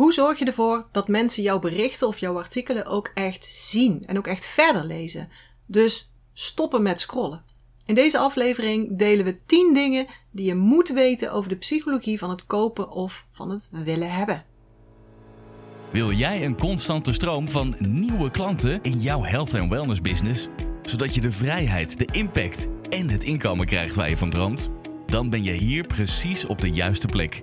Hoe zorg je ervoor dat mensen jouw berichten of jouw artikelen ook echt zien en ook echt verder lezen? Dus stoppen met scrollen. In deze aflevering delen we 10 dingen die je moet weten over de psychologie van het kopen of van het willen hebben. Wil jij een constante stroom van nieuwe klanten in jouw health en wellness business, zodat je de vrijheid, de impact en het inkomen krijgt waar je van droomt? Dan ben je hier precies op de juiste plek.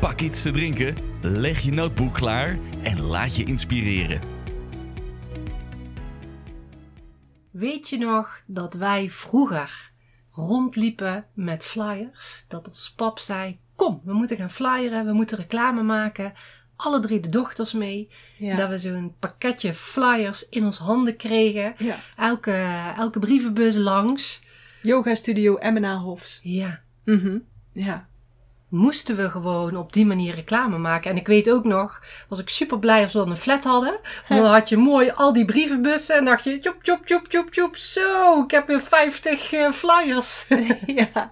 pak iets te drinken, leg je notebook klaar en laat je inspireren. Weet je nog dat wij vroeger rondliepen met flyers? Dat ons pap zei: Kom, we moeten gaan flyeren, we moeten reclame maken. Alle drie de dochters mee. Ja. Dat we zo'n pakketje flyers in ons handen kregen. Ja. Elke, elke brievenbus langs. Yoga Studio Emma Hofs. Ja, Mhm. Ja. Moesten we gewoon op die manier reclame maken. En ik weet ook nog, was ik super blij als we dan een flat hadden. Want dan had je mooi al die brievenbussen en dacht je, joep, joep, joep, joep, joep. Zo, ik heb weer 50 eh, flyers ja.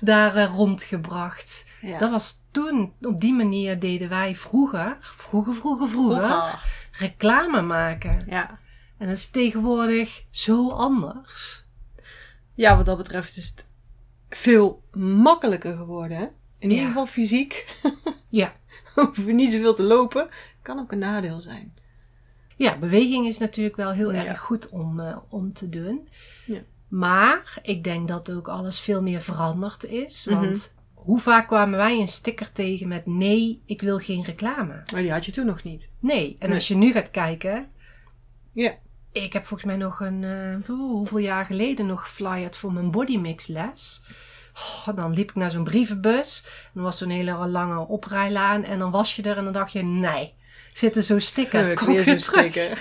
daar eh, rondgebracht. ja. Dat was toen, op die manier deden wij vroeger, vroeger, vroeger, vroeger, Vroeger. reclame maken. Ja. En dat is tegenwoordig zo anders. Ja, wat dat betreft is het veel makkelijker geworden. In ieder geval fysiek. Ja. Hoef je niet zoveel te lopen. Kan ook een nadeel zijn. Ja, beweging is natuurlijk wel heel erg goed om, eh, om te doen. Ja. Maar ik denk dat ook alles veel meer veranderd is. Mhm. Want hoe vaak kwamen wij een sticker tegen met nee, ik wil geen reclame. Maar die had je toen nog niet. Nee. En Nee. als je nu gaat kijken. Ja. Ik heb volgens mij nog een, eh, hoeveel jaar geleden nog geflyerd voor mijn bodymix les. Oh, dan liep ik naar zo'n brievenbus. En dan was zo'n hele lange oprijlaan. En dan was je er en dan dacht je, nee. Zit er zo'n sticker. Kom weer zo'n sticker.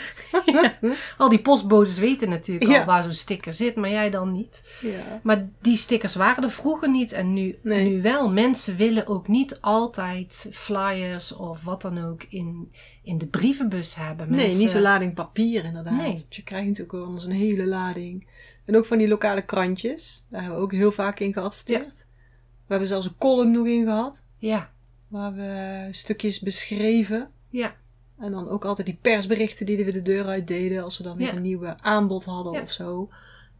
Al die postbodes weten natuurlijk Ja. al waar zo'n sticker zit, maar jij dan niet. Ja. Maar die stickers waren er vroeger niet en nu, Nee. nu wel. Mensen willen ook niet altijd flyers of wat dan ook in, in de brievenbus hebben. Nee, Mensen, niet zo'n lading papier inderdaad. Nee. Je krijgt natuurlijk wel eens een hele lading. En ook van die lokale krantjes. Daar hebben we ook heel vaak in geadverteerd. We hebben zelfs een column nog in gehad. Ja, Waar we stukjes beschreven. ja, En dan ook altijd die persberichten die we de deur uit deden. Als we dan weer Ja. een nieuwe aanbod hadden Ja. of zo.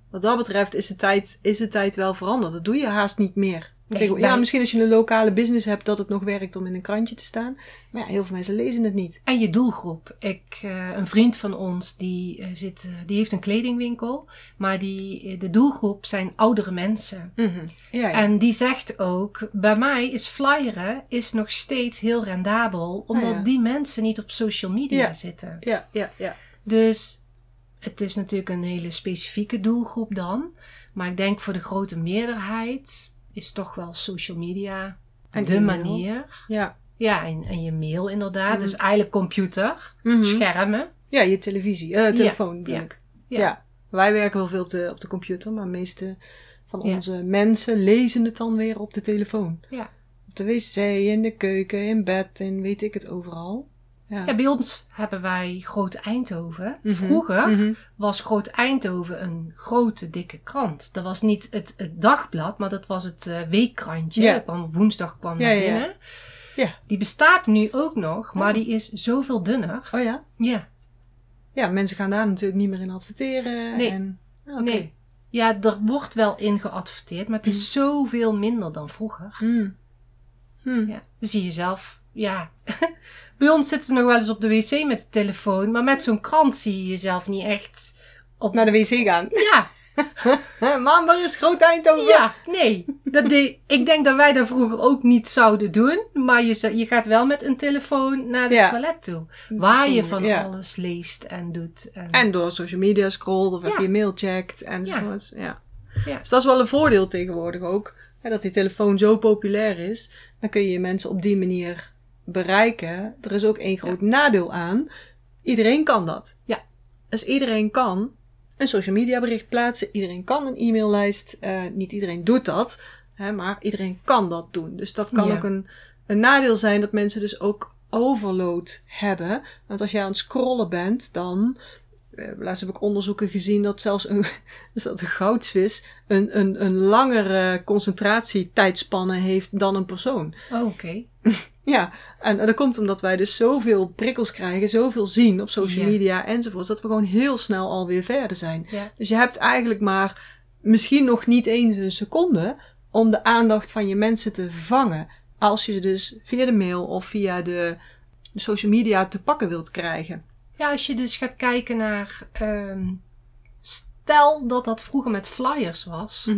Wat dat betreft is de, tijd, is de tijd wel veranderd. Dat doe je haast niet meer. Tegen- wij- ja, misschien als je een lokale business hebt dat het nog werkt om in een krantje te staan. Maar ja, heel veel mensen lezen het niet. En je doelgroep. Ik, eh, een vriend van ons die, eh, zit, eh, die heeft een kledingwinkel. Maar die, de doelgroep zijn oudere mensen. Ja, ja. En die zegt ook, bij mij is flyeren is nog steeds heel rendabel. Omdat Ah, ja. die mensen niet op social media zitten. ja, ja, ja. Dus het is natuurlijk een hele specifieke doelgroep dan. Maar ik denk voor de grote meerderheid is toch wel social media En de manier. Ja. Ja, en, en je mail inderdaad. Mhm. Dus eigenlijk computer, Mhm. schermen. Ja, je televisie, eh, telefoon ja, ik. ja. Ja. Wij werken wel veel op de, op de computer, maar de meeste van Ja. onze mensen lezen het dan weer op de telefoon. Ja. Op de wc, in de keuken, in bed en weet ik het overal. Ja. Ja, bij ons hebben wij Groot Eindhoven. Mhm. Vroeger Mhm. was Groot Eindhoven een grote, dikke krant. Dat was niet het, het dagblad, maar dat was het eh, weekkrantje. Ja. Dat kwam woensdag kwam Ja, naar ja, ja. binnen. Ja. Die bestaat nu ook nog, maar Oh. die is zoveel dunner. Oh ja? Ja, Ja, mensen gaan daar natuurlijk niet meer in adverteren. Nee. En, Ah, oké. nee. Ja, er wordt wel in geadverteerd, maar het is zoveel minder dan vroeger. Hmm. Hmm. Ja, dan zie je zelf. Ja, bij ons zitten ze nog wel eens op de wc met de telefoon, maar met zo'n krant zie je jezelf niet echt op. Naar de wc gaan. Ja, Mam, waar is Groot Eindhoven? ja, nee. Dat deed, ik denk dat wij dat vroeger ook niet zouden doen, maar je, je gaat wel met een telefoon naar de Ja. toilet toe, waar je van Ja. alles leest en doet. En, En door social media scrolt of even Ja. je mail checkt. Ja. Ja. Dus dat is wel een voordeel tegenwoordig ook. Hè, dat die telefoon zo populair is. Dan kun je mensen op die manier bereiken. Er is ook één groot nadeel aan. Iedereen kan dat. Ja. Dus iedereen kan een social media bericht plaatsen. Iedereen kan een e-maillijst. Eh, niet iedereen doet dat. Hè, maar iedereen kan dat doen. Dus dat kan Ja. ook een, een nadeel zijn dat mensen dus ook overload hebben. Want als jij aan het scrollen bent, dan. eh, Laatst heb ik onderzoeken gezien dat zelfs een, dus dat een goudsvis een, een, een langere concentratietijdspanne heeft dan een persoon. Oh, oké. Ja, en dat komt omdat wij dus zoveel prikkels krijgen, zoveel zien op social Ja. media enzovoorts, dat we gewoon heel snel alweer verder zijn. Ja. Dus je hebt eigenlijk maar misschien nog niet eens een seconde om de aandacht van je mensen te vangen. Als je ze dus via de mail of via de, de social media te pakken wilt krijgen. Ja, als je dus gaat kijken naar. ehm, stel dat dat vroeger met flyers was.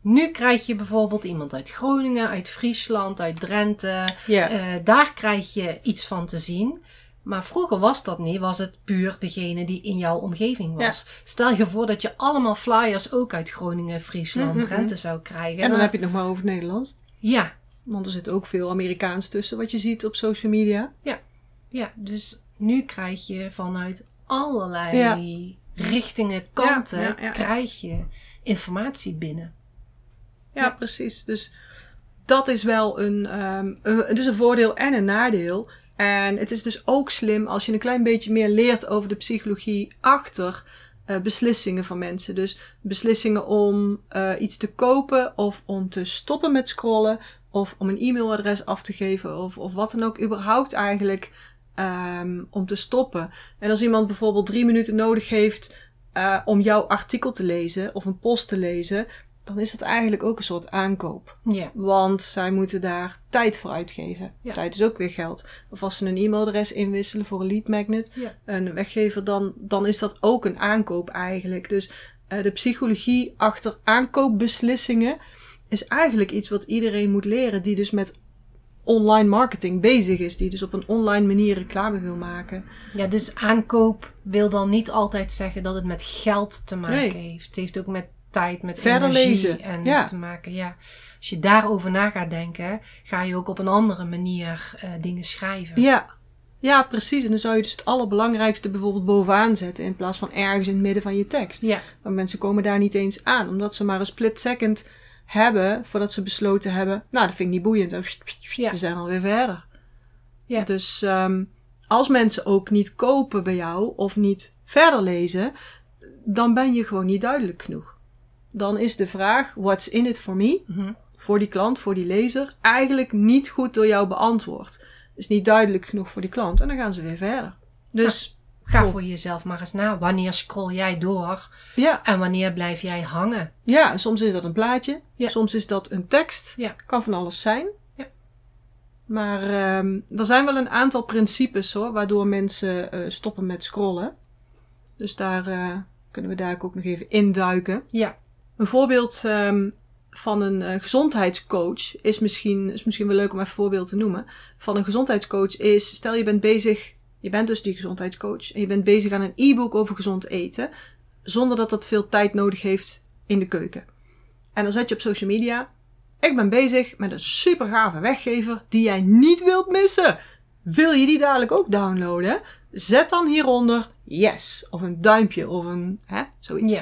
Nu krijg je bijvoorbeeld iemand uit Groningen, uit Friesland, uit Drenthe. Ja. Eh, daar krijg je iets van te zien. Maar vroeger was dat niet, was het puur degene die in jouw omgeving was. Stel je voor dat je allemaal flyers ook uit Groningen, Friesland, Mhm, Drenthe zou krijgen. en dan heb je het nog maar over het Nederlands. Ja, Want er zit ook veel Amerikaans tussen wat je ziet op social media. ja, dus nu krijg je vanuit allerlei Ja. richtingen, kanten, ja, ja, ja. krijg je informatie binnen. Ja, Ja. precies. Dus dat is wel een, ehm, een, het is een voordeel en een nadeel. En het is dus ook slim als je een klein beetje meer leert over de psychologie achter eh, beslissingen van mensen. Dus beslissingen om eh, iets te kopen of om te stoppen met scrollen of om een e-mailadres af te geven of, of wat dan ook überhaupt eigenlijk ehm, om te stoppen. En als iemand bijvoorbeeld drie minuten nodig heeft eh, om jouw artikel te lezen of een post te lezen, dan is dat eigenlijk ook een soort aankoop. Ja, Want zij moeten daar tijd voor uitgeven. Ja. Tijd is ook weer geld. Of als ze een e-mailadres inwisselen voor een lead magnet, Ja. een weggever, dan, dan is dat ook een aankoop eigenlijk. Dus eh, de psychologie achter aankoopbeslissingen is eigenlijk iets wat iedereen moet leren die dus met online marketing bezig is. Die dus op een online manier reclame wil maken. ja, dus aankoop wil dan niet altijd zeggen dat het met geld te maken Nee. heeft. Het heeft ook met tijd, met Verder energie lezen, en ja. te maken. Ja. Als je daarover na gaat denken, ga je ook op een andere manier eh, dingen schrijven. Ja. Ja, precies. En dan zou je dus het allerbelangrijkste bijvoorbeeld bovenaan zetten in plaats van ergens in het midden van je tekst. Ja, Maar mensen komen daar niet eens aan, omdat ze maar een split second hebben voordat ze besloten hebben, nou, dat vind ik niet boeiend. En Ja. Ze zijn alweer verder. Ja. Dus ehm, als mensen ook niet kopen bij jou of niet verder lezen, dan ben je gewoon niet duidelijk genoeg. Dan is de vraag, what's in it for me? Mhm. Voor die klant, voor die lezer, eigenlijk niet goed door jou beantwoord. Is niet duidelijk genoeg voor die klant en dan gaan ze weer verder. Dus ga voor jezelf maar eens na. Wanneer scroll jij door ja, en wanneer blijf jij hangen? Ja, en soms is dat een plaatje. Ja. Soms is dat een tekst. Ja. Kan van alles zijn. Ja. Maar ehm, er zijn wel een aantal principes hoor, waardoor mensen eh, stoppen met scrollen. Dus daar eh, kunnen we daar ook nog even induiken. Ja, Een voorbeeld ehm, van een eh, gezondheidscoach is misschien, is misschien wel leuk om even een voorbeeld te noemen. Van een gezondheidscoach is, stel je bent bezig, je bent dus die gezondheidscoach en je bent bezig aan een e-book over gezond eten, zonder dat dat veel tijd nodig heeft in de keuken. En dan zet je op social media, ik ben bezig met een super gave weggever die jij niet wilt missen. Wil je die dadelijk ook downloaden? Zet dan hieronder yes, of een duimpje, of een, hè, zoiets.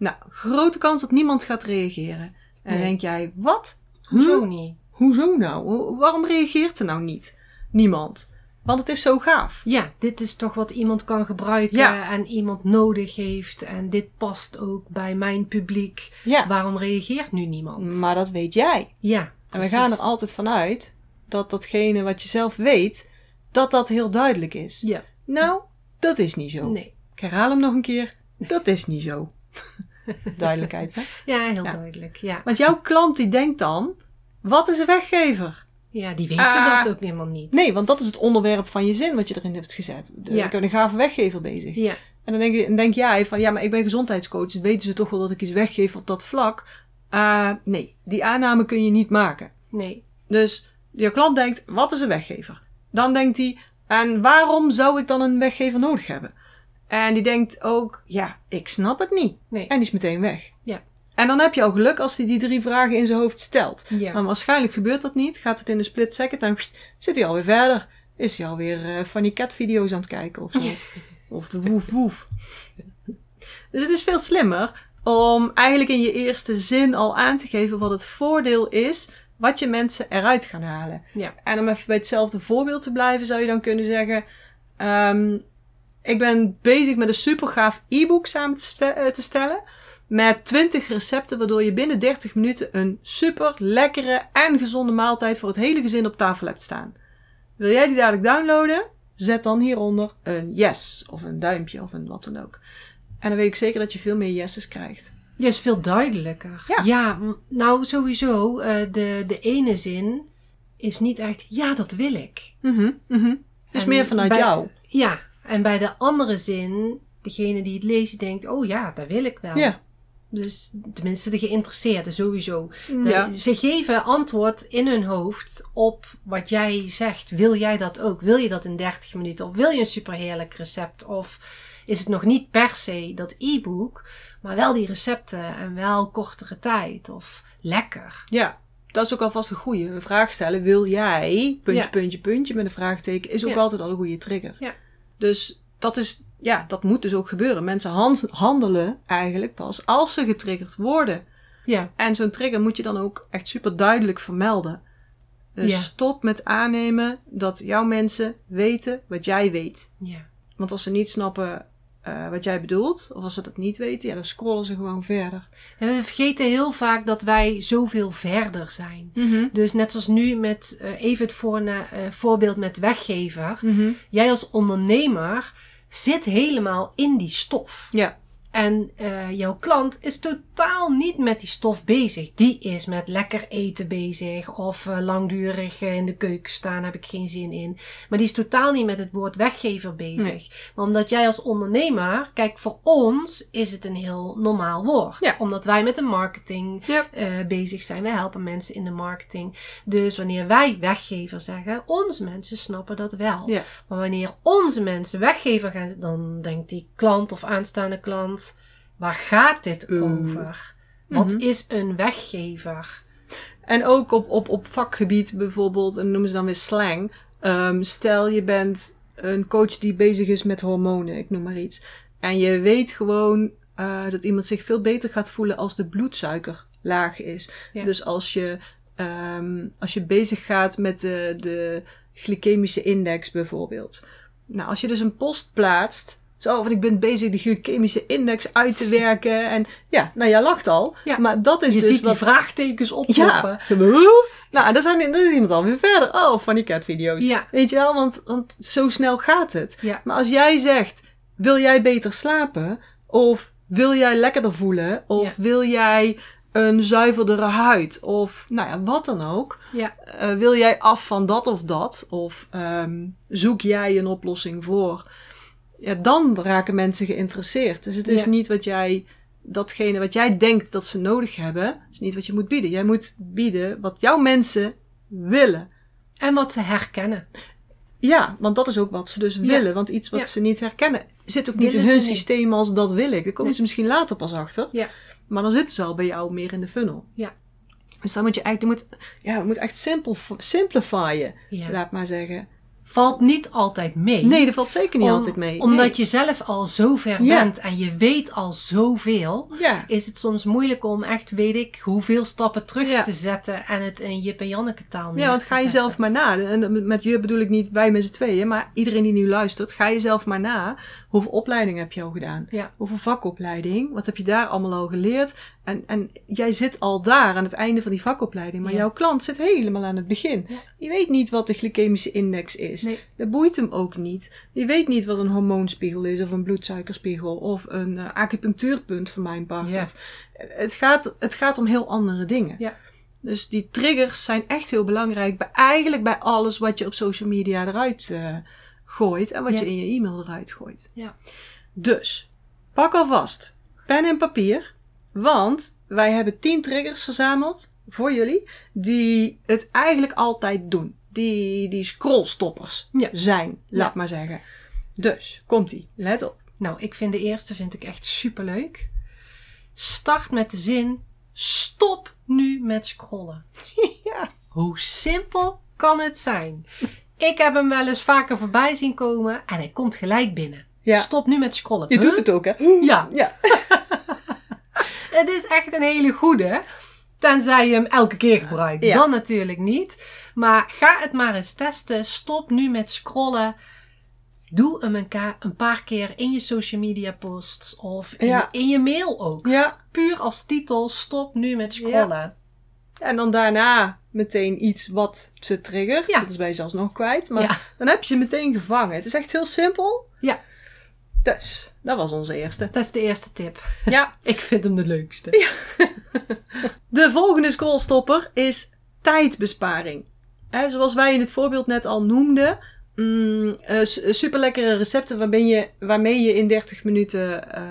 Nou, grote kans dat niemand gaat reageren. En Nee. denk jij, wat? Hoezo niet? Hoezo nou? Waarom reageert er nou niet? Niemand. Want het is zo gaaf. Ja, dit is toch wat iemand kan gebruiken Ja. en iemand nodig heeft. En dit past ook bij mijn publiek. Ja. Waarom reageert nu niemand? Maar dat weet jij. ja, En we gaan er altijd vanuit dat datgene wat je zelf weet, dat dat heel duidelijk is. Ja, Nou, dat is niet zo. nee. Ik herhaal hem nog een keer. Dat is niet zo. Duidelijkheid, hè? Ja, heel Ja. duidelijk. Ja. Want jouw klant die denkt dan, wat is een weggever? ja, die weten Ah. dat ook helemaal niet. Nee, want dat is het onderwerp van je zin wat je erin hebt gezet. De, Ja. Ik een gave weggever bezig. Ja, En dan denk, je, dan denk jij van, ja, maar ik ben gezondheidscoach. Dus weten ze toch wel dat ik iets weggeef op dat vlak? Ah, nee, die aanname kun je niet maken. nee. Dus je klant denkt, wat is een weggever? Dan denkt hij, en waarom zou ik dan een weggever nodig hebben? En die denkt ook, ja, ik snap het niet. Nee. En die is meteen weg. Ja. En dan heb je al geluk als hij die drie vragen in zijn hoofd stelt. Ja. Maar waarschijnlijk gebeurt dat niet. Gaat het in een split second en pst, zit hij alweer verder. Is hij alweer eh, funny cat video's aan het kijken of zo. Of de woef woef. Dus het is veel slimmer om eigenlijk in je eerste zin al aan te geven wat het voordeel is wat je mensen eruit gaan halen. Ja. En om even bij hetzelfde voorbeeld te blijven, zou je dan kunnen zeggen: ehm, Ik ben bezig met een super gaaf e-book samen te, eh, te stellen. Met 20 recepten, waardoor je binnen 30 minuten een super lekkere en gezonde maaltijd voor het hele gezin op tafel hebt staan. Wil jij die dadelijk downloaden? Zet dan hieronder een yes, of een duimpje, of een wat dan ook. En dan weet ik zeker dat je veel meer yeses krijgt. Ja, is veel duidelijker. Ja. m- nou sowieso, eh, de, de ene zin is niet echt, ja, dat wil ik. Mhm, mhm. Dus En meer vanuit bij- jou. Ja, en bij de andere zin, degene die het leest, denkt, oh ja, dat wil ik wel. Ja. Dus tenminste de geïnteresseerden sowieso. De- Ja. Ze geven antwoord in hun hoofd op wat jij zegt. Wil jij dat ook? Wil je dat in 30 minuten? Of wil je een superheerlijk recept? Of is het nog niet per se dat e-book, maar wel die recepten en wel kortere tijd? Of lekker? Ja, dat is ook alvast een goede vraag stellen. Wil jij, puntje, Ja. puntje, puntje, met een vraagteken, is ook Ja. altijd al een goede trigger. Ja. Dus dat is, ja, dat moet dus ook gebeuren. Mensen hand- handelen eigenlijk pas als ze getriggerd worden. Ja, En zo'n trigger moet je dan ook echt super duidelijk vermelden. Dus Ja. stop met aannemen dat jouw mensen weten wat jij weet. ja. Want als ze niet snappen eh, wat jij bedoelt, of als ze dat niet weten, ja, dan scrollen ze gewoon verder. En we vergeten heel vaak dat wij zoveel verder zijn. Dus net zoals nu met, eh, even het voorna- eh, voorbeeld met weggever. Mhm. Jij als ondernemer zit helemaal in die stof. Ja, En eh, jouw klant is totaal niet met die stof bezig. Die is met lekker eten bezig of eh, langdurig eh, in de keuken staan, heb ik geen zin in. Maar die is totaal niet met het woord weggever bezig. Nee. Maar omdat jij als ondernemer, kijk, voor ons is het een heel normaal woord. Ja. Omdat wij met de marketing Ja. bezig zijn. Wij helpen mensen in de marketing. Dus wanneer wij weggever zeggen, onze mensen snappen dat wel. Ja. Maar wanneer onze mensen weggever gaan, dan denkt die klant of aanstaande klant, waar gaat dit over? Wat Mhm. is een weggever? En ook op, op, op vakgebied bijvoorbeeld, en noemen ze dan weer slang. Ehm, stel je bent een coach die bezig is met hormonen, ik noem maar iets. En je weet gewoon eh, dat iemand zich veel beter gaat voelen als de bloedsuiker laag is. Ja. Dus als je, ehm, als je bezig gaat met de, de glycemische index bijvoorbeeld. Nou, als je dus een post plaatst. Zo, van ik ben bezig de glycemische index uit te werken. En ja, nou jij lacht al. Ja. Maar dat is je dus ziet wat... die vraagtekens oppoppen. Ja. Nou, dan, zijn, dan is iemand alweer verder. Oh, funny cat video's. Ja. Weet je wel, want, want zo snel gaat het. Ja. Maar als jij zegt, wil jij beter slapen? Of wil jij lekkerder voelen? Of wil jij een zuiverdere huid? Of nou ja, wat dan ook. Ja. Eh, wil jij af van dat of dat? Of ehm, zoek jij een oplossing voor? Ja, dan raken mensen geïnteresseerd. Dus het is Ja. niet wat jij, datgene wat jij denkt dat ze nodig hebben, is niet wat je moet bieden. Jij moet bieden wat jouw mensen willen. En wat ze herkennen. Ja, want dat is ook wat ze dus Ja. willen. Want iets wat Ja. ze niet herkennen, zit ook niet Willen in hun niet. systeem als dat wil ik. Daar komen Nee. ze misschien later pas achter. Ja. Maar dan zitten ze al bij jou meer in de funnel. Ja. Dus dan moet je eigenlijk, je moet, ja, je moet echt simpel, simplifyen, laat maar zeggen. Valt niet altijd mee. Nee, dat valt zeker niet Om- altijd mee. Omdat Nee. je zelf al zo ver Ja. bent en je weet al zoveel. Ja, Is het soms moeilijk om echt, weet ik, hoeveel stappen terug Ja. te zetten en het in Jip en Janneke taal ja, want ga je zelf maar na. En met je bedoel ik niet wij met z'n tweeën, maar iedereen die nu luistert, ga je zelf maar na. Hoeveel opleiding heb je al gedaan? Hoeveel vakopleiding? Wat heb je daar allemaal al geleerd? En, en jij zit al daar aan het einde van die vakopleiding, maar Ja. jouw klant zit helemaal aan het begin. Ja. Die weet niet wat de glycemische index is. Nee. Dat boeit hem ook niet. Die weet niet wat een hormoonspiegel is, of een bloedsuikerspiegel, of een eh, acupunctuurpunt voor mijn part. Ja. Of, het, gaat, het gaat om heel andere dingen. Ja. Dus die triggers zijn echt heel belangrijk bij eigenlijk bij alles wat je op social media eruit eh, gooit en wat je in je e-mail eruit gooit. Ja. Dus pak alvast pen en papier, want wij hebben 10 triggers verzameld voor jullie die het eigenlijk altijd doen. Die, die scrollstoppers Ja. zijn, laat Ja. maar zeggen. Dus, komt-ie. Let op. Nou, ik vind de eerste vind ik echt superleuk. Start met de zin: stop nu met scrollen. Ja. Hoe simpel kan het zijn? Ik heb hem wel eens vaker voorbij zien komen en hij komt gelijk binnen. Ja. Stop nu met scrollen. Je Huh? doet het ook, hè? Ja, Ja. het is echt een hele goede. Tenzij je hem elke keer gebruikt. Ja. Dan natuurlijk niet. Maar ga het maar eens testen. Stop nu met scrollen. Doe hem een, paar keer in je social media posts. Of in, Ja. in je mail ook. Ja. Puur als titel. Stop nu met scrollen. En dan daarna meteen iets wat ze triggert. Ja. Dat is bij je zelfs nog kwijt. Maar Ja. dan heb je ze meteen gevangen. Het is echt heel simpel. Ja. Dus, dat was onze eerste. Dat is de eerste tip. Ja. Ik vind hem de leukste. De volgende scrollstopper is tijdbesparing. Zoals wij in het voorbeeld net al noemden. Mm, eh, su- superlekkere recepten waarmee je, waarmee je in 30 minuten eh,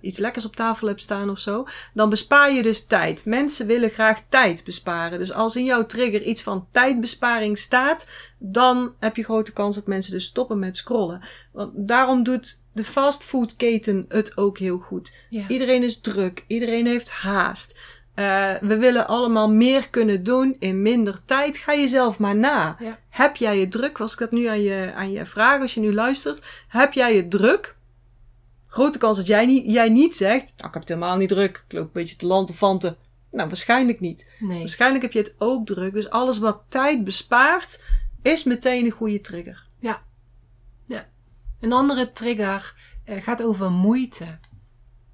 iets lekkers op tafel hebt staan of zo. Dan bespaar je dus tijd. Mensen willen graag tijd besparen. Dus als in jouw trigger iets van tijdbesparing staat, dan heb je grote kans dat mensen dus stoppen met scrollen. Want daarom doet de fastfoodketen het ook heel goed. Ja. Iedereen is druk, iedereen heeft haast. Eh, we willen allemaal meer kunnen doen in minder tijd. Ga jezelf maar na. Ja. Heb jij het druk? Was ik dat nu aan je, aan je vraag als je nu luistert? Heb jij het druk? Grote kans dat jij niet, jij niet zegt, nou, ik heb het helemaal niet druk. Ik loop een beetje te lantefanten. Nou, waarschijnlijk niet. Nee. Waarschijnlijk heb je het ook druk. Dus alles wat tijd bespaart, is meteen een goede trigger. Een andere trigger eh, gaat over moeite.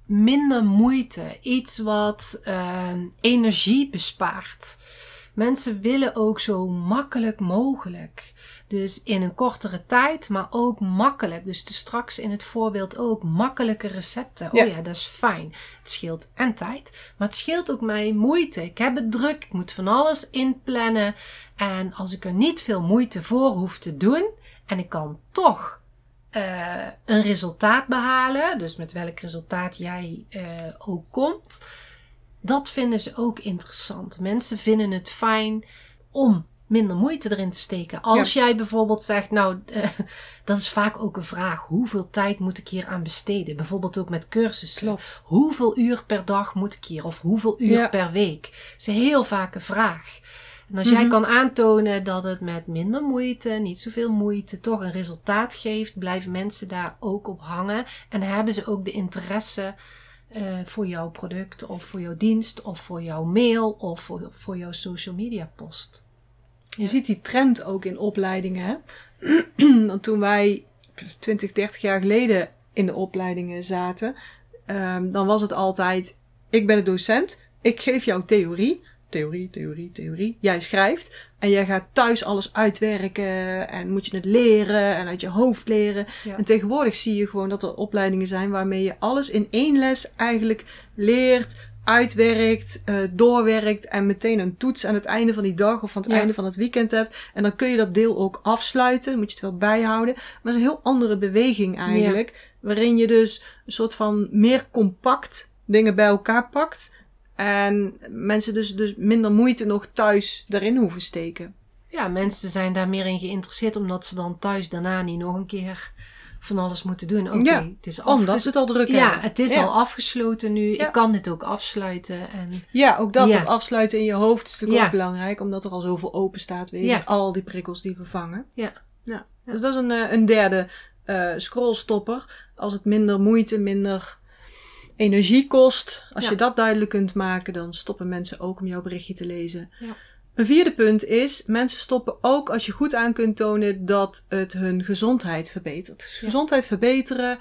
Minder moeite. Iets wat eh, energie bespaart. Mensen willen ook zo makkelijk mogelijk. Dus in een kortere tijd, maar ook makkelijk. Dus straks in het voorbeeld ook makkelijke recepten. Ja. Oh ja, dat is fijn. Het scheelt en tijd, maar het scheelt ook mij moeite. Ik heb het druk, ik moet van alles inplannen. En als ik er niet veel moeite voor hoef te doen en ik kan toch eh, een resultaat behalen, dus met welk resultaat jij eh, ook komt, dat vinden ze ook interessant. Mensen vinden het fijn om minder moeite erin te steken. Als jij bijvoorbeeld zegt, nou, eh, dat is vaak ook een vraag. Hoeveel tijd moet ik hier aan besteden? Bijvoorbeeld ook met cursussen. Klopt. Hoeveel uur per dag moet ik hier? Of hoeveel uur Ja. per week? Dat is heel vaak een vraag. En als jij Mhm. kan aantonen dat het met minder moeite, niet zoveel moeite, toch een resultaat geeft, blijven mensen daar ook op hangen. En hebben ze ook de interesse eh, voor jouw product of voor jouw dienst of voor jouw mail of voor, voor jouw social media post. Je Ja. ziet die trend ook in opleidingen. Want toen wij 20, 30 jaar geleden in de opleidingen zaten, ehm, dan was het altijd: ik ben de docent, ik geef jou theorie. Theorie, theorie, theorie. Jij schrijft en jij gaat thuis alles uitwerken en moet je het leren en uit je hoofd leren. Ja. En tegenwoordig zie je gewoon dat er opleidingen zijn waarmee je alles in één les eigenlijk leert, uitwerkt, eh, doorwerkt en meteen een toets aan het einde van die dag of aan het Ja. einde van het weekend hebt. En dan kun je dat deel ook afsluiten, dan moet je het wel bijhouden. Maar het is een heel andere beweging eigenlijk, waarin je dus een soort van meer compact dingen bij elkaar pakt. En mensen dus, dus minder moeite nog thuis daarin hoeven steken. Ja, mensen zijn daar meer in geïnteresseerd omdat ze dan thuis daarna niet nog een keer van alles moeten doen. Oké, Ja, het is Omdat ze het al druk Ja, hebben. het is Ja. al afgesloten nu. Ja. Ik kan dit ook afsluiten. En Ja, ook dat, Ja. dat afsluiten in je hoofd is natuurlijk Ja. ook belangrijk, omdat er al zoveel open staat weer. Ja. Al die prikkels die we vangen. Ja. ja. Dus dat is een, eh, een derde eh scrollstopper. Als het minder moeite, minder energie kost. Als Ja. je dat duidelijk kunt maken, dan stoppen mensen ook om jouw berichtje te lezen. Ja. Een vierde punt is, mensen stoppen ook als je goed aan kunt tonen dat het hun gezondheid verbetert. Dus gezondheid verbeteren,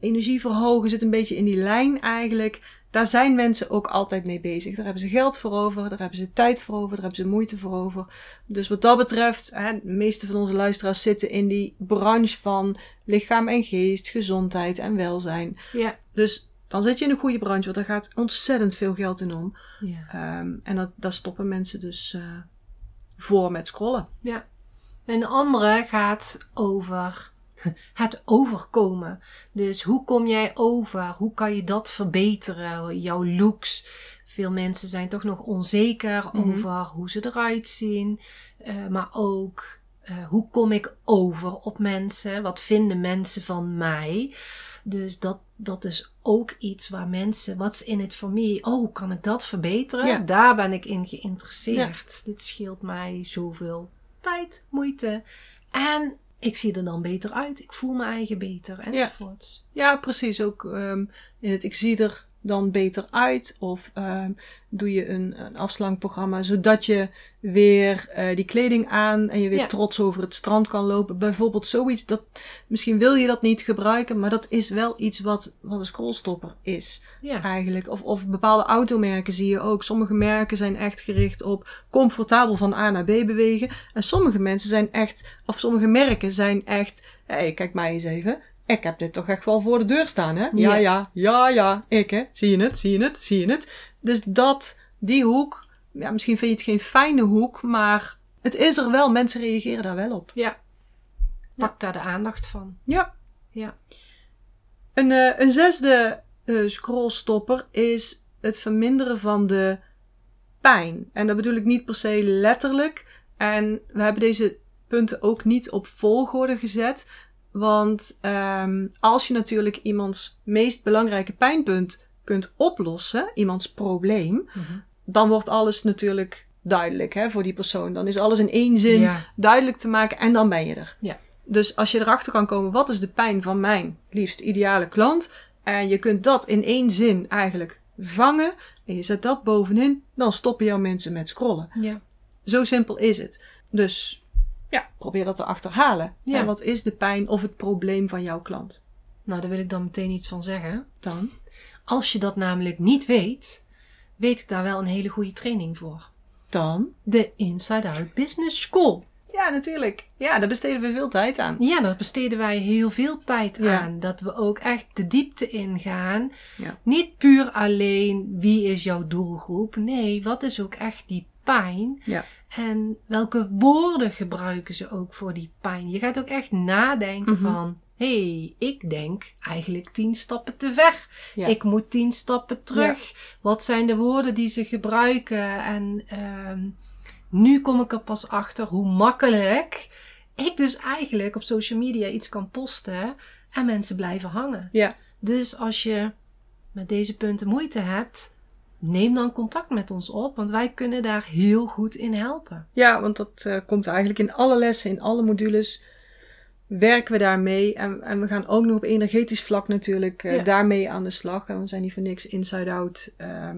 energie verhogen zit een beetje in die lijn eigenlijk. Daar zijn mensen ook altijd mee bezig. Daar hebben ze geld voor over, daar hebben ze tijd voor over, daar hebben ze moeite voor over. Dus wat dat betreft, hè, de meeste van onze luisteraars zitten in die branche van lichaam en geest, gezondheid en welzijn. ja, Dus dan zit je in een goede branche, want daar gaat ontzettend veel geld in om. ja. Ehm, en dat, daar stoppen mensen dus eh, voor met scrollen. Ja. En de andere gaat over het overkomen. Dus hoe kom jij over? Hoe kan je dat verbeteren? Jouw looks. Veel mensen zijn toch nog onzeker Mhm. over hoe ze eruit zien. Eh, maar ook eh, hoe kom ik over op mensen? Wat vinden mensen van mij? Dus dat, dat is ook iets waar mensen, wat is in het voor mij? Oh, kan ik dat verbeteren? Ja. Daar ben ik in geïnteresseerd. Dit scheelt mij zoveel tijd, moeite. En ik zie er dan beter uit, ik voel me eigen beter, enzovoorts. Ja, precies. Ook ehm, in het ik zie er dan beter uit. Of ehm, doe je een, een afslankprogramma zodat je weer eh, die kleding aan en je weer Ja. trots over het strand kan lopen. Bijvoorbeeld zoiets. Dat, misschien wil je dat niet gebruiken, maar dat is wel iets wat, wat een scrollstopper is Ja. eigenlijk. Of, of bepaalde automerken zie je ook. Sommige merken zijn echt gericht op comfortabel van A naar B bewegen. En sommige mensen zijn echt, of sommige merken zijn echt, hé, kijk mij eens even. Ik heb dit toch echt wel voor de deur staan, hè? Ja, Ja. ja, ja, ja, ik hè. Zie je het, zie je het, zie je het. Dus dat, die hoek, ja, misschien vind je het geen fijne hoek, maar het is er wel. Mensen reageren daar wel op. ja. Pak daar de aandacht van. Ja. Ja. Een, eh, een zesde eh, scrollstopper is het verminderen van de pijn. En dat bedoel ik niet per se letterlijk. En we hebben deze punten ook niet op volgorde gezet. Want ehm, als je natuurlijk iemands meest belangrijke pijnpunt kunt oplossen, iemands probleem, dan wordt alles natuurlijk duidelijk hè, voor die persoon. Dan is alles in één zin Ja. duidelijk te maken en dan ben je er. Ja. Dus als je erachter kan komen, wat is de pijn van mijn liefst ideale klant? En je kunt dat in één zin eigenlijk vangen. En je zet dat bovenin, dan stoppen jouw mensen met scrollen. Ja. Zo simpel is het. Dus ja, probeer dat te achterhalen. Ja. En wat is de pijn of het probleem van jouw klant? Nou, daar wil ik dan meteen iets van zeggen. Dan? Als je dat namelijk niet weet, weet ik daar wel een hele goede training voor. Dan? De Inside Out Business School. Ja, natuurlijk. Ja, daar besteden we veel tijd aan. Ja, daar besteden wij heel veel tijd Ja. aan. Dat we ook echt de diepte ingaan. Ja. Niet puur alleen wie is jouw doelgroep. Nee, wat is ook echt die pijn? Ja. En welke woorden gebruiken ze ook voor die pijn? Je gaat ook echt nadenken Mhm. van... Hé, hey, ik denk eigenlijk tien stappen te ver. Ja. Ik moet tien stappen terug. Wat zijn de woorden die ze gebruiken? En ehm, nu kom ik er pas achter hoe makkelijk ik dus eigenlijk op social media iets kan posten en mensen blijven hangen. Ja. Dus als je met deze punten moeite hebt, neem dan contact met ons op, want wij kunnen daar heel goed in helpen. Ja, want dat eh, komt eigenlijk in alle lessen, in alle modules. Werken we daarmee. En, en we gaan ook nog op energetisch vlak natuurlijk eh, Ja. daarmee aan de slag. En we zijn niet voor niks inside-out ehm,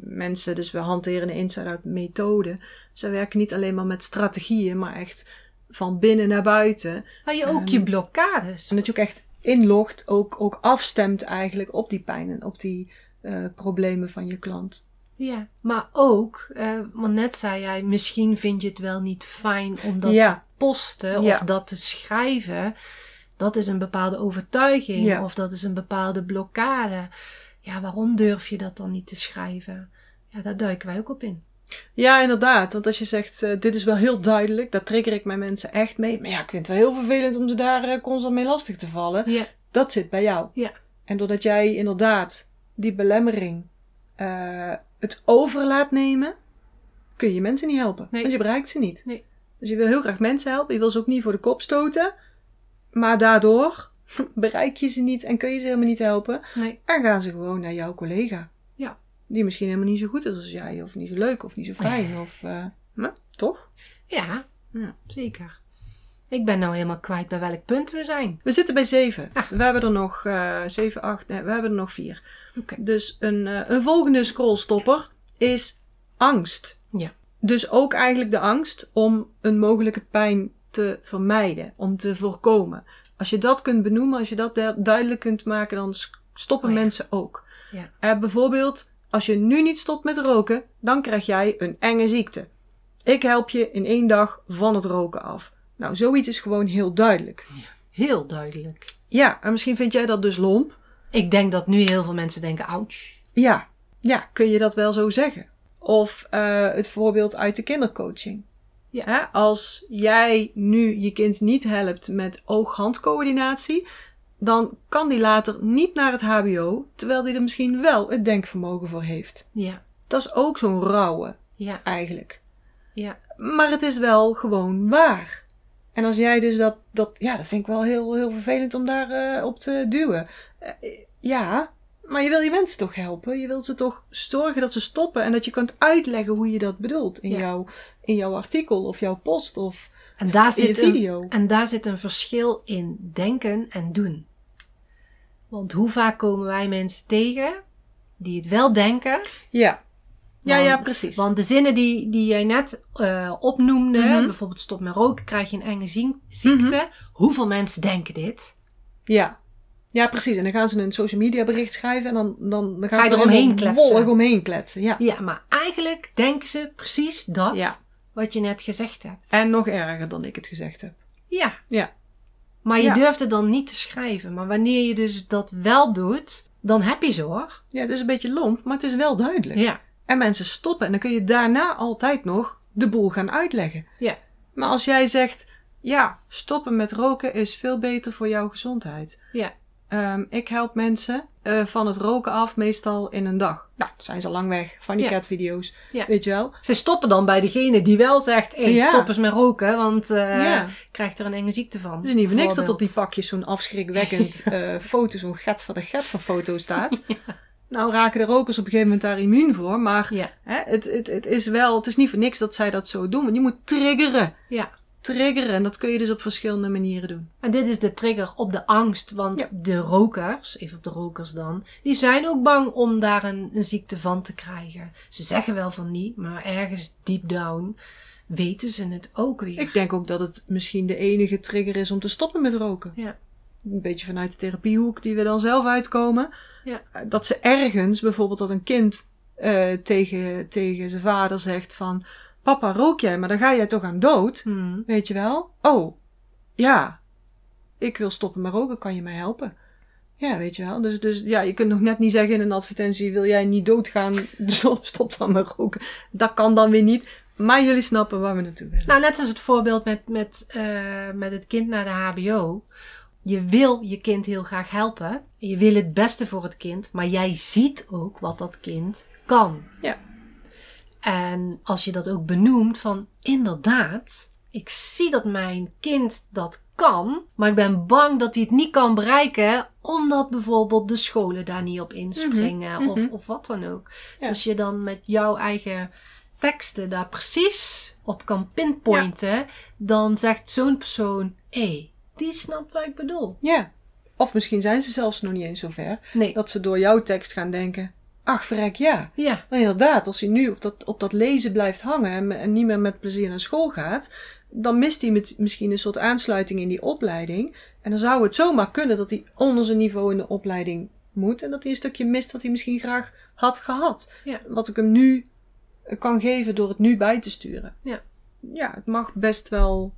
mensen. Dus we hanteren een inside-out methode. Ze werken niet alleen maar met strategieën, maar echt van binnen naar buiten. Maar je ook Ehm, je blokkades. En dat je ook echt inlogt, ook, ook afstemt eigenlijk op die pijn en op die eh, problemen van je klant. Ja, maar ook, eh, want net zei jij, misschien vind je het wel niet fijn om dat Ja. te posten Ja. of dat te schrijven. Dat is een bepaalde overtuiging Ja. of dat is een bepaalde blokkade. Ja, waarom durf je dat dan niet te schrijven? Ja, daar duiken wij ook op in. Ja, inderdaad. Want als je zegt, eh, dit is wel heel duidelijk, daar trigger ik mijn mensen echt mee. Maar ja, ik vind het wel heel vervelend om ze daar constant mee lastig te vallen. Ja, Dat zit bij jou. Ja. En doordat jij inderdaad die belemmering eh, het over laat nemen, kun je mensen niet helpen. Nee. Want je bereikt ze niet. Nee. Dus je wil heel graag mensen helpen. Je wil ze ook niet voor de kop stoten. Maar daardoor bereik je ze niet en kun je ze helemaal niet helpen. nee. En gaan ze gewoon naar jouw collega. Ja. Die misschien helemaal niet zo goed is als jij. Of niet zo leuk of niet zo fijn. Of, eh, maar, toch? Ja, Ja. zeker. Ik ben nou helemaal kwijt bij welk punt we zijn. We zitten bij zeven. Ah. We hebben er nog eh zeven, acht. Nee, we hebben er nog vier. Dus een, eh, een volgende scrollstopper is angst. Ja. Dus ook eigenlijk de angst om een mogelijke pijn te vermijden. Om te voorkomen. Als je dat kunt benoemen, als je dat du- duidelijk kunt maken, dan stoppen Oh ja. mensen ook. Ja. Eh, bijvoorbeeld, als je nu niet stopt met roken, dan krijg jij een enge ziekte. Ik help je in één dag van het roken af. Nou, zoiets is gewoon heel duidelijk. Heel duidelijk. Ja, en misschien vind jij dat dus lomp. Ik denk dat nu heel veel mensen denken, ouch. Ja, ja, kun je dat wel zo zeggen? Of eh, het voorbeeld uit de kindercoaching. Ja. Hè, als jij nu je kind niet helpt met oog-handcoördinatie, dan kan die later niet naar het HBO, terwijl die er misschien wel het denkvermogen voor heeft. Ja, Dat is ook zo'n rauwe, ja, eigenlijk. ja. Maar het is wel gewoon waar. En als jij dus dat, dat ja, dat vind ik wel heel, heel vervelend om daar eh, op te duwen. Eh, ja, maar je wil je mensen toch helpen? Je wilt ze toch zorgen dat ze stoppen en dat je kunt uitleggen hoe je dat bedoelt in, Ja. jouw, in jouw artikel of jouw post of En daar, in zit een, video. en daar zit een verschil in denken en doen. Want hoe vaak komen wij mensen tegen die het wel denken, Ja. Ja, Want- ja, precies. Want de zinnen die, die jij net eh, opnoemde, Mhm. bijvoorbeeld stop met roken, krijg je een enge ziekte. Hoeveel mensen denken dit? Ja. Ja, precies. En dan gaan ze een social media bericht schrijven en dan, dan, dan gaan Ga je ze er eromheen helemaal kletsen. wollig omheen kletsen. Ja. Ja, maar eigenlijk denken ze precies dat Ja. wat je net gezegd hebt. En nog erger dan ik het gezegd heb. Ja. Ja. Maar je Ja. durft het dan niet te schrijven. Maar wanneer je dus dat wel doet, dan heb je ze hoor. Ja, het is een beetje lomp, maar het is wel duidelijk. Ja. En mensen stoppen en dan kun je daarna altijd nog de boel gaan uitleggen. Ja. Maar als jij zegt, ja, stoppen met roken is veel beter voor jouw gezondheid. Ja. Ehm, ik help mensen eh, van het roken af, meestal in een dag. Nou, zijn ze al lang weg van die Ja. catvideo's. Ja. Weet je wel? Ze stoppen dan bij degene die wel zegt, hé, Ja. stop eens met roken, want Ja. krijgt er een enge ziekte van. Het is niet voor niks dat op die pakjes zo'n afschrikwekkend eh foto, zo'n get van de get van foto staat. Nou raken de rokers op een gegeven moment daar immuun voor, maar Ja. hè, het, het, het is wel, het is niet voor niks dat zij dat zo doen. Want je moet triggeren. Ja. Triggeren. En dat kun je dus op verschillende manieren doen. En dit is de trigger op de angst, want Ja. de rokers, even op de rokers dan, die zijn ook bang om daar een, een ziekte van te krijgen. Ze zeggen wel van niet, maar ergens deep down weten ze het ook weer. Ik denk ook dat het misschien de enige trigger is om te stoppen met roken. Ja. Een beetje vanuit de therapiehoek die we dan zelf uitkomen. Ja. Eh, Dat ze ergens, bijvoorbeeld dat een kind eh, tegen, tegen zijn vader zegt van... Papa, rook jij, maar dan ga jij toch aan dood? Hmm. Weet je wel? Oh, ja. Ik wil stoppen met roken, kan je mij helpen? Ja, weet je wel. Dus, dus ja, je kunt nog net niet zeggen in een advertentie: wil jij niet doodgaan? Stop, stop dan met roken. Dat kan dan weer niet. Maar jullie snappen waar we naartoe willen. Nou, net als het voorbeeld met, met, eh, met het kind naar de HBO. Je wil je kind heel graag helpen. Je wil het beste voor het kind, maar jij ziet ook wat dat kind kan. Ja. En als je dat ook benoemt van inderdaad, ik zie dat mijn kind dat kan, maar ik ben bang dat hij het niet kan bereiken, omdat bijvoorbeeld de scholen daar niet op inspringen Mhm, of, mhm. of wat dan ook. Dus als je dan met jouw eigen teksten daar precies op kan pinpointen, dan zegt zo'n persoon, hé, die snapt wat ik bedoel. Ja. Of misschien zijn ze zelfs nog niet eens zo ver Nee. dat ze door jouw tekst gaan denken: ach, verrek ja. Ja, Maar inderdaad, als hij nu op dat, op dat lezen blijft hangen en, en niet meer met plezier naar school gaat, dan mist hij met, misschien een soort aansluiting in die opleiding. En dan zou het zomaar kunnen dat hij onder zijn niveau in de opleiding moet en dat hij een stukje mist wat hij misschien graag had gehad. Ja. Wat ik hem nu kan geven door het nu bij te sturen. Ja. Ja, het mag best wel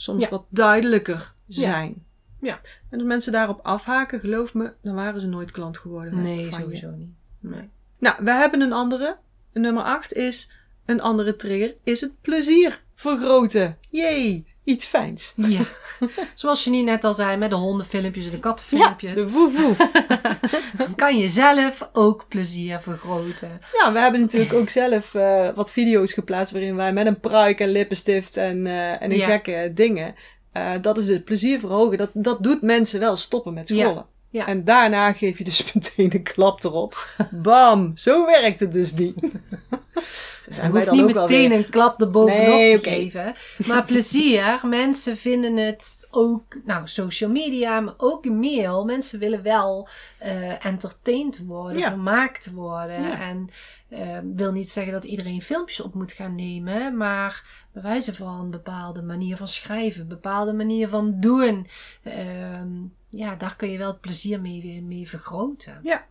soms Ja. wat duidelijker zijn. Ja. En als mensen daarop afhaken, geloof me, dan waren ze nooit klant geworden. nee, van je. sowieso niet. Nee. Nou, we hebben een andere. Nummer 8 is een andere trigger. Is het plezier vergroten. Jee, iets fijns. Ja. Zoals je niet net al zei met de hondenfilmpjes en de kattenfilmpjes. de woef woef. Kan je zelf ook plezier vergroten. Ja, we hebben natuurlijk ook zelf eh, wat video's geplaatst waarin wij met een pruik en lippenstift en, eh, en een Ja. gekke dingen. eh, dat is het plezier verhogen. Dat, dat doet mensen wel stoppen met Ja. scrollen. Ja. En daarna geef je dus meteen een klap erop. Bam! Zo werkt het dus niet. Zijn wij hoeft dan niet ook meteen een klap erbovenop Nee, te geven. Maar plezier, mensen vinden het ook, nou, social media, maar ook mail. Mensen willen wel eh entertained worden, Ja. vermaakt worden. Ja. En eh, wil niet zeggen dat iedereen filmpjes op moet gaan nemen, maar bij wijze van een bepaalde manier van schrijven, een bepaalde manier van doen. ehm, ja, daar kun je wel het plezier mee, mee vergroten. Ja.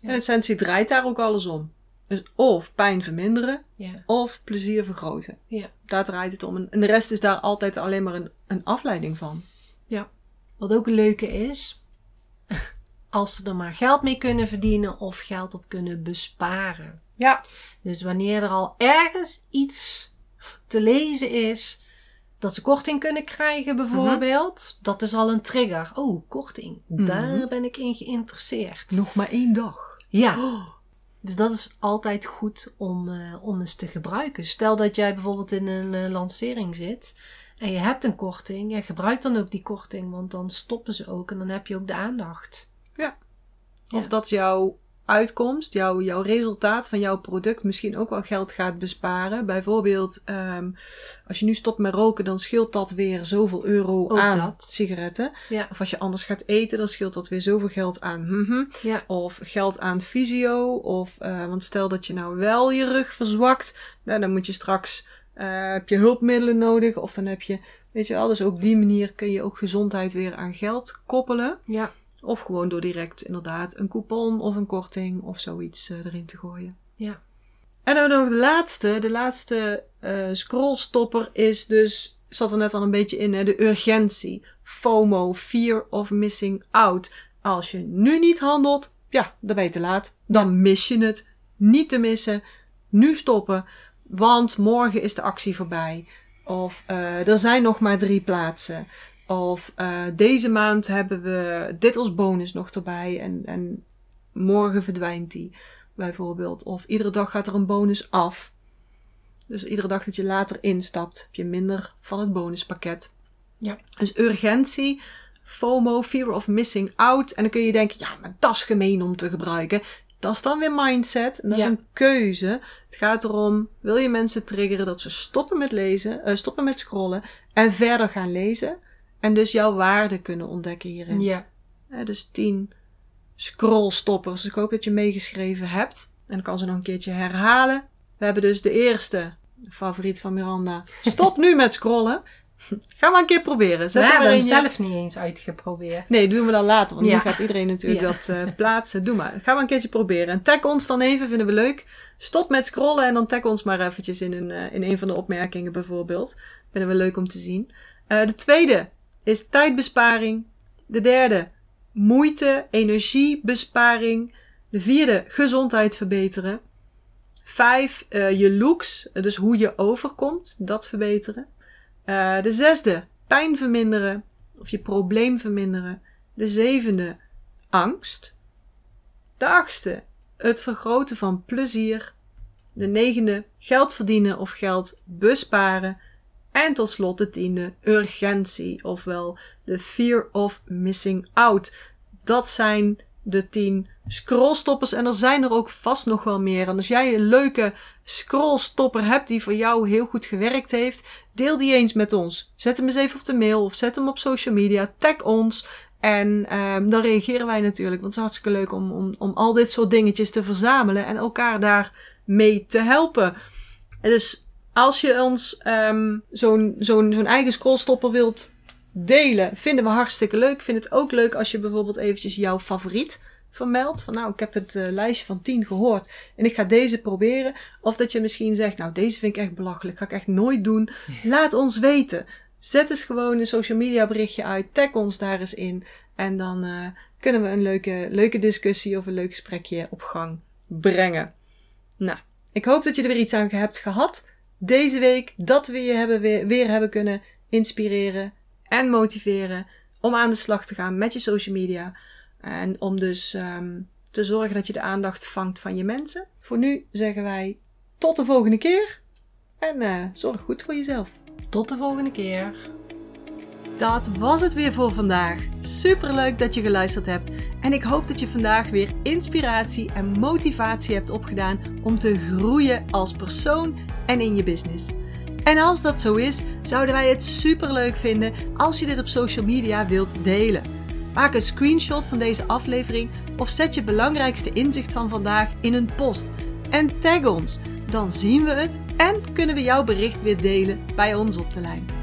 In essentie draait daar ook alles om. Dus of pijn verminderen, Ja. of plezier vergroten. Ja. Daar draait het om. En- de rest is daar altijd alleen maar een, een afleiding van. Wat ook een leuke is, als ze er maar geld mee kunnen verdienen of geld op kunnen besparen. Ja. Dus wanneer er al ergens iets te lezen is, dat ze korting kunnen krijgen bijvoorbeeld, dat is al een trigger. Oh, korting. Daar Mhm. ben ik in geïnteresseerd. Nog maar één dag. Ja. Oh. Dus dat is altijd goed om, eh, om eens te gebruiken. Stel dat jij bijvoorbeeld in een eh, lancering zit en je hebt een korting. Ja, gebruik dan ook die korting, want dan stoppen ze ook en dan heb je ook de aandacht. Of Ja. dat jouw uitkomst, jouw, jouw resultaat van jouw product misschien ook wel geld gaat besparen. Bijvoorbeeld, ehm, als je nu stopt met roken, dan scheelt dat weer zoveel euro Ook aan dat. sigaretten. Ja. Of als je anders gaat eten, dan scheelt dat weer zoveel geld aan. mhm. Ja. Of geld aan fysio. Of, eh, want stel dat je nou wel je rug verzwakt, nou, dan moet je straks, eh, heb je hulpmiddelen nodig. Of dan heb je, weet je wel, dus op die manier kun je ook gezondheid weer aan geld koppelen. Ja. Of gewoon door direct inderdaad een coupon of een korting of zoiets eh, erin te gooien. Ja. En dan nog de laatste. De laatste eh, scrollstopper is dus, zat er net al een beetje in, hè, de urgentie. FOMO, fear of missing out. Als je nu niet handelt, ja, dan ben je te laat. Dan mis je het. Niet te missen. Nu stoppen. Want morgen is de actie voorbij. Of eh, er zijn nog maar drie plaatsen. Of eh, deze maand hebben we dit als bonus nog erbij. En, en morgen verdwijnt die bijvoorbeeld. Of iedere dag gaat er een bonus af. Dus iedere dag dat je later instapt, heb je minder van het bonuspakket. Ja. Dus urgentie, FOMO, fear of missing out. En dan kun je denken, ja, maar dat is gemeen om te gebruiken. Dat is dan weer mindset. En dat Ja. is een keuze. Het gaat erom, wil je mensen triggeren dat ze stoppen met lezen, eh, stoppen met scrollen en verder gaan lezen. En dus jouw waarde kunnen ontdekken hierin. Ja. Dus 10 scrollstoppers. Ik hoop dat je meegeschreven hebt. En dan kan ze nog een keertje herhalen. We hebben dus de eerste, de favoriet van Miranda. Stop nu met scrollen. Ga maar een keer proberen. We Zet hem hebben hem zelf niet eens uitgeprobeerd. Nee, doen we dan later. Want Ja. nu gaat iedereen natuurlijk Ja. dat eh, plaatsen. Doe maar. Ga maar een keertje proberen. En tag ons dan even, vinden we leuk. Stop met scrollen en dan tag ons maar eventjes in een, eh, in een van de opmerkingen bijvoorbeeld. Vinden we leuk om te zien. Eh, de tweede is tijdbesparing. De derde, moeite, energiebesparing. De vierde, gezondheid verbeteren. Vijf, eh, je looks, dus hoe je overkomt, dat verbeteren. Eh, de zesde, pijn verminderen of je probleem verminderen. De zevende, angst. De achtste, het vergroten van plezier. De negende, geld verdienen of geld besparen. En tot slot de tiende, urgentie, ofwel de fear of missing out. Dat zijn de tien scrollstoppers en er zijn er ook vast nog wel meer. En als jij een leuke scrollstopper hebt die voor jou heel goed gewerkt heeft, deel die eens met ons. Zet hem eens even op de mail of zet hem op social media. Tag ons. En ehm, dan reageren wij natuurlijk. Want het is hartstikke leuk om, om, om al dit soort dingetjes te verzamelen en elkaar daarmee te helpen. En Dus als je ons ehm, zo'n zo'n zo'n eigen scrollstopper wilt delen, vinden we hartstikke leuk. Ik vind het ook leuk als je bijvoorbeeld eventjes jouw favoriet vermeldt. Van nou, ik heb het eh, lijstje van 10 gehoord en ik ga deze proberen. Of dat je misschien zegt, nou, deze vind ik echt belachelijk, ga ik echt nooit doen. Laat ons weten. Zet eens gewoon een social media berichtje uit. Tag ons daar eens in. En dan eh, kunnen we een leuke, leuke discussie of een leuk gesprekje op gang brengen. Nou, ik hoop dat je er weer iets aan hebt gehad. Deze week dat we je hebben weer, hebben kunnen inspireren en motiveren om aan de slag te gaan met je social media. En om dus ehm, te zorgen dat je de aandacht vangt van je mensen. Voor nu zeggen wij tot de volgende keer. En eh, zorg goed voor jezelf. Tot de volgende keer. Dat was het weer voor vandaag. Super leuk dat je geluisterd hebt. En ik hoop dat je vandaag weer inspiratie en motivatie hebt opgedaan om te groeien als persoon en in je business. En als dat zo is, zouden wij het super leuk vinden als je dit op social media wilt delen. Maak een screenshot van deze aflevering of zet je belangrijkste inzicht van vandaag in een post en tag ons. Dan zien we het en kunnen we jouw bericht weer delen bij ons op de lijn.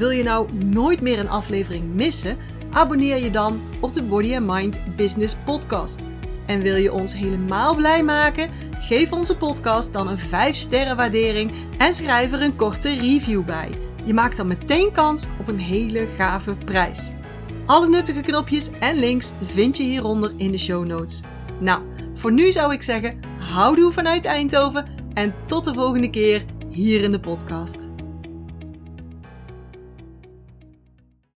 Wil je nou nooit meer een aflevering missen? Abonneer je dan op de Body and Mind Business Podcast. En wil je ons helemaal blij maken? Geef onze podcast dan een 5 sterren waardering en schrijf er een korte review bij. Je maakt dan meteen kans op een hele gave prijs. Alle nuttige knopjes en links vind je hieronder in de show notes. Nou, voor nu zou ik zeggen, houdoe vanuit Eindhoven en tot de volgende keer hier in de podcast.